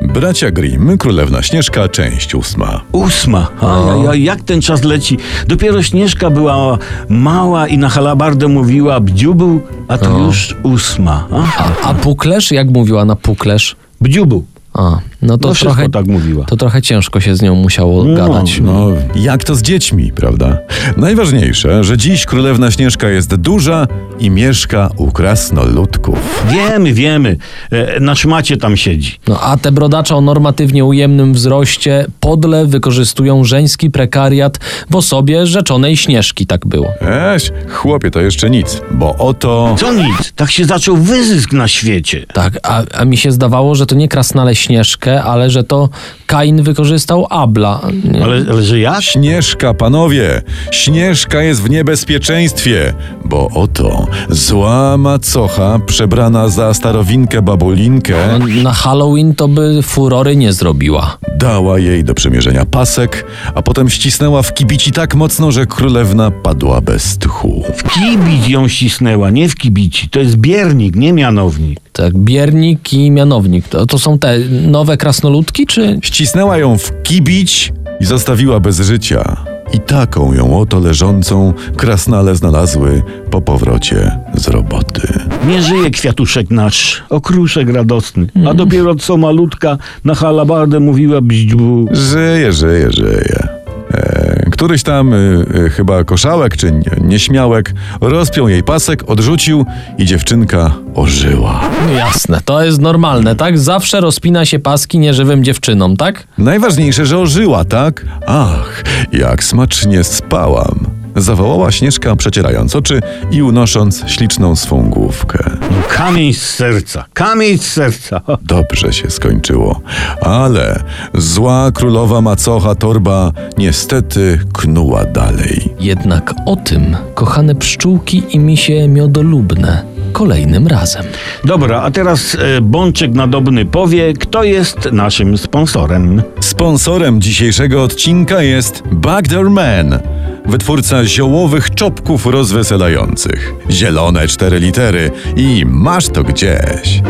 Bracia Grimm, Królewna Śnieżka, część ósma. Ósma. A, jak ten czas leci? Dopiero Śnieżka była mała i na halabardę mówiła bdziubu, a to już ósma. Aha. A puklerz? Jak mówiła na puklerz? Bdziubu. A, no to No trochę, tak mówiła. to trochę ciężko się z nią musiało No, gadać. No, jak to z dziećmi, prawda? Najważniejsze, że dziś Królewna Śnieżka jest duża i mieszka u krasnoludków. Wiemy, wiemy. E, na szmacie tam siedzi. No, a te brodacze o normatywnie ujemnym wzroście podle wykorzystują żeński prekariat w osobie rzeczonej Śnieżki, tak było. Eś, chłopie, to jeszcze nic, bo oto... Co nic, tak się zaczął wyzysk na świecie. Tak, a, a mi się zdawało, że to nie krasnale Śnieżkę, ale że to Kain wykorzystał Abla. Ale, ale że jak? Śnieżka, panowie! Śnieżka jest w niebezpieczeństwie, bo oto zła macocha przebrana za starowinkę babulinkę No, Na Halloween to by furory nie zrobiła. dała jej do przymierzenia pasek, a potem ścisnęła w kibici tak mocno, że królewna padła bez tchu. W kibić ją ścisnęła, nie w kibici. To jest biernik, nie mianownik. Tak, biernik i mianownik. To, to są te nowe krasnoludki, czy... Ścisnęła ją w kibić i zostawiła bez życia. I taką ją oto leżącą krasnale znalazły po powrocie z roboty. Nie żyje kwiatuszek nasz, okruszek radosny. A dopiero co malutka na halabardę mówiła bździu. Żyje, żyje, żyje. Któryś tam y, y, chyba koszałek czy nie- nieśmiałek rozpiął jej pasek, odrzucił i dziewczynka ożyła. Jasne, to jest normalne, tak? Zawsze rozpina się paski nieżywym dziewczynom, tak? Najważniejsze, że ożyła, tak? Ach, jak smacznie spałam. Zawołała Śnieżka, przecierając oczy i unosząc śliczną swą główkę. No, kamień z serca, kamień z serca. Dobrze się skończyło, ale zła królowa macocha torba niestety knuła dalej. Jednak o tym, kochane pszczółki i misie miodolubne, kolejnym razem. Dobra, a teraz e, Bączek Nadobny powie, kto jest naszym sponsorem. Sponsorem dzisiejszego odcinka jest Backdoor Man, wytwórca ziołowych czopków rozweselających. Zielone cztery litery i masz to gdzieś.